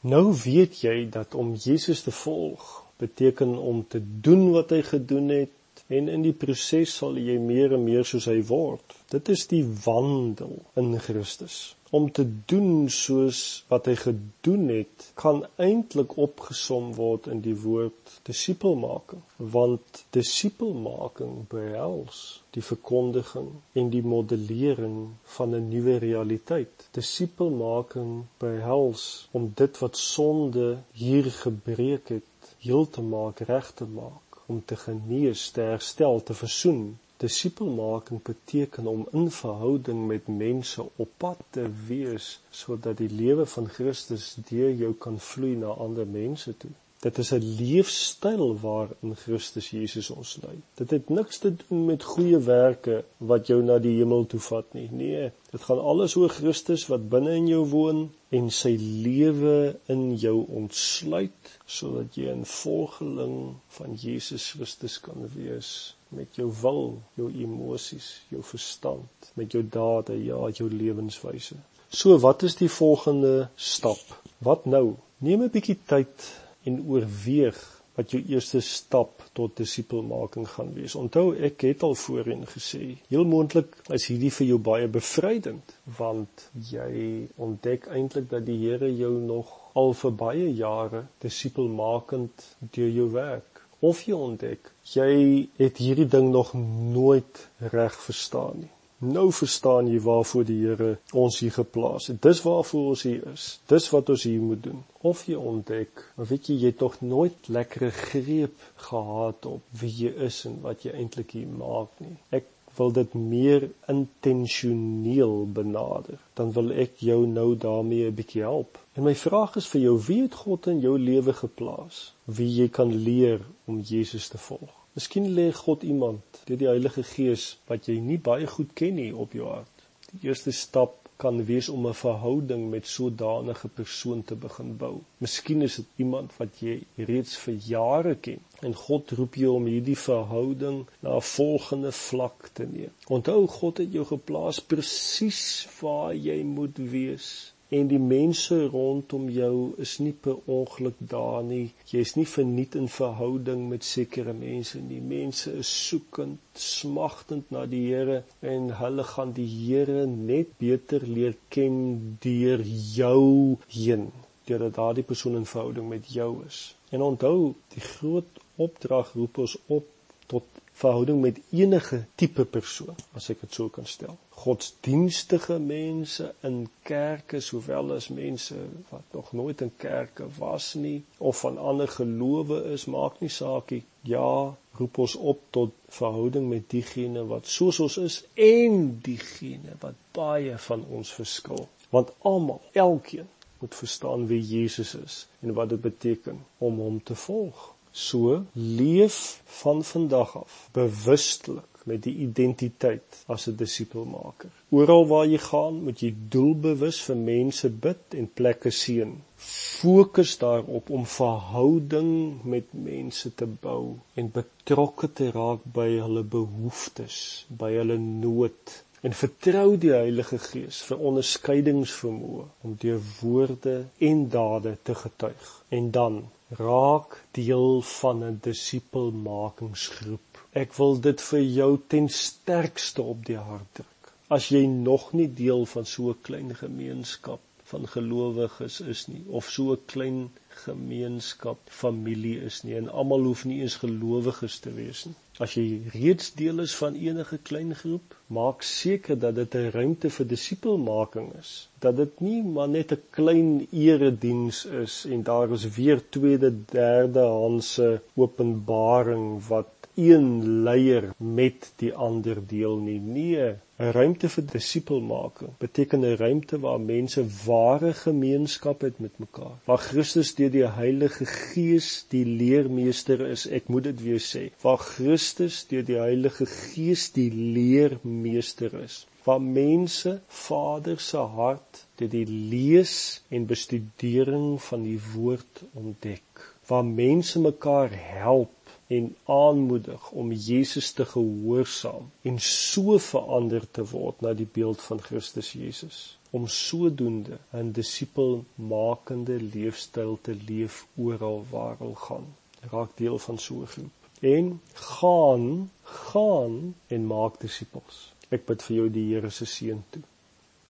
Nou weet jy dat om Jesus te volg beteken om te doen wat hy gedoen het en in die proses sal jy meer en meer soos hy word. Dit is die wandel in Christus om te doen soos wat hy gedoen het, kan eintlik opgesom word in die woord disipelmaking, want disipelmaking behels die verkondiging en die modellering van 'n nuwe realiteit. Disipelmaking behels om dit wat sonde hier gebreek het, heel te maak, reg te maak, om te genees, te herstel, te versoen Disipelmaking beteken om in verhouding met mense op pad te wees sodat die lewe van Christus deur jou kan vloei na ander mense toe. Dit is 'n leefstyl waarin Christus Jesus ons lei. Dit het niks te doen met goeie werke wat jou na die hemel toe vat nie. Nee, dit gaan alles oor Christus wat binne in jou woon en sy lewe in jou ontsluit sodat jy 'n volgeling van Jesus Christus kan wees met jou wil, jou emosies, jou verstand, met jou dade, ja, jou lewenswyse. So, wat is die volgende stap? Wat nou? Neem 'n bietjie tyd en oorweeg wat jou eerste stap tot disipelmaking gaan wees. Onthou, ek het al voorheen gesê, heel moontlik is hierdie vir jou baie bevrydend, want jy ontdek eintlik dat die Here jou nog al vir baie jare disipelmakend deur jou werk of jy ontdek jy het hierdie ding nog nooit reg verstaan nie. Nou verstaan jy waarvoor die Here ons hier geplaas het. Dis waarvoor ons hier is. Dis wat ons hier moet doen. Of jy ontdek, maar weet jy jy tog nooit lekkere greep gehad op wie jy is en wat jy eintlik hier maak nie. Ek wil dit meer intentioneel benader, dan wil ek jou nou daarmee 'n bietjie help. En my vraag is vir jou, wie het God in jou lewe geplaas? Wie jy kan leer om Jesus te volg? Miskien lê God iemand deur die Heilige Gees wat jy nie baie goed ken nie op jou hart. Die eerste stap kan wees om 'n verhouding met sodanige persoon te begin bou. Miskien is dit iemand wat jy reeds vir jare ken en God roep jou om hierdie verhouding na 'n volgende vlak te neem. Onthou God het jou geplaas presies waar jy moet wees en die mense rondom jou is nie per ongeluk daar nie. Jy's nie verniet in verhouding met sekere mense nie. Mense is soekend, smagtend na die Here en hulle gaan die Here net beter leer ken deur jou heen, deurdat daardie persoon in verhouding met jou is. En onthou, die groot opdrag roep ons op tot verhouding met enige tipe persoon, as ek dit so kan stel. Godsdienstige mense in kerke sowel as mense wat nog nooit in kerke was nie of van ander gelowe is, maak nie saak nie. Ja, roep ons op tot verhouding met diegene wat soos ons is en diegene wat baie van ons verskil. Want almal, elkeen moet verstaan wie Jesus is en wat dit beteken om hom te volg. So leef van vandag af bewustelik met die identiteit as 'n disipelmaker. Oral waar jy gaan, moet jy doelbewus vir mense bid en plekke seën. Fokus daarop om verhouding met mense te bou en betrokke te raak by hulle behoeftes, by hulle nood en vertrou die Heilige Gees vir onderskeidingsvermoë om deur woorde en dade te getuig. En dan raak deel van 'n disipelmakingsgroep. Ek wil dit vir jou ten sterkste op die hart druk. As jy nog nie deel van so 'n klein gemeenskap van gelowiges is nie of so 'n klein gemeenskap familie is nie en almal hoef nie eens gelowiges te wees nie. As jy reeds deel is van enige klein groep, maak seker dat dit 'n ruimte vir disipelmaking is. Dat dit nie maar net 'n klein erediens is en daar is weer tweede, derde handse openbaring wat een leier met die ander deel nie. Nee, 'n ruimte vir disipelmaking beteken 'n ruimte waar mense ware gemeenskap het met mekaar. Waar Christus deur die Heilige Gees die leermeester is. Ek moet dit weer sê. Waar Christus deur die Heilige Gees die leermeester is. Waar mense Vader se hart deur die lees en bestudering van die woord ontdek. Waar mense mekaar help en aanmoedig om Jesus te gehoorsaam en so verander te word na die beeld van Christus Jesus. om sodoende 'n disipelmakende leefstyl te leef oral waar hulle gaan. Raak deel van so 'n groep. En gaan, gaan en maak disippels. Ek bid vir jou die Here se seën toe.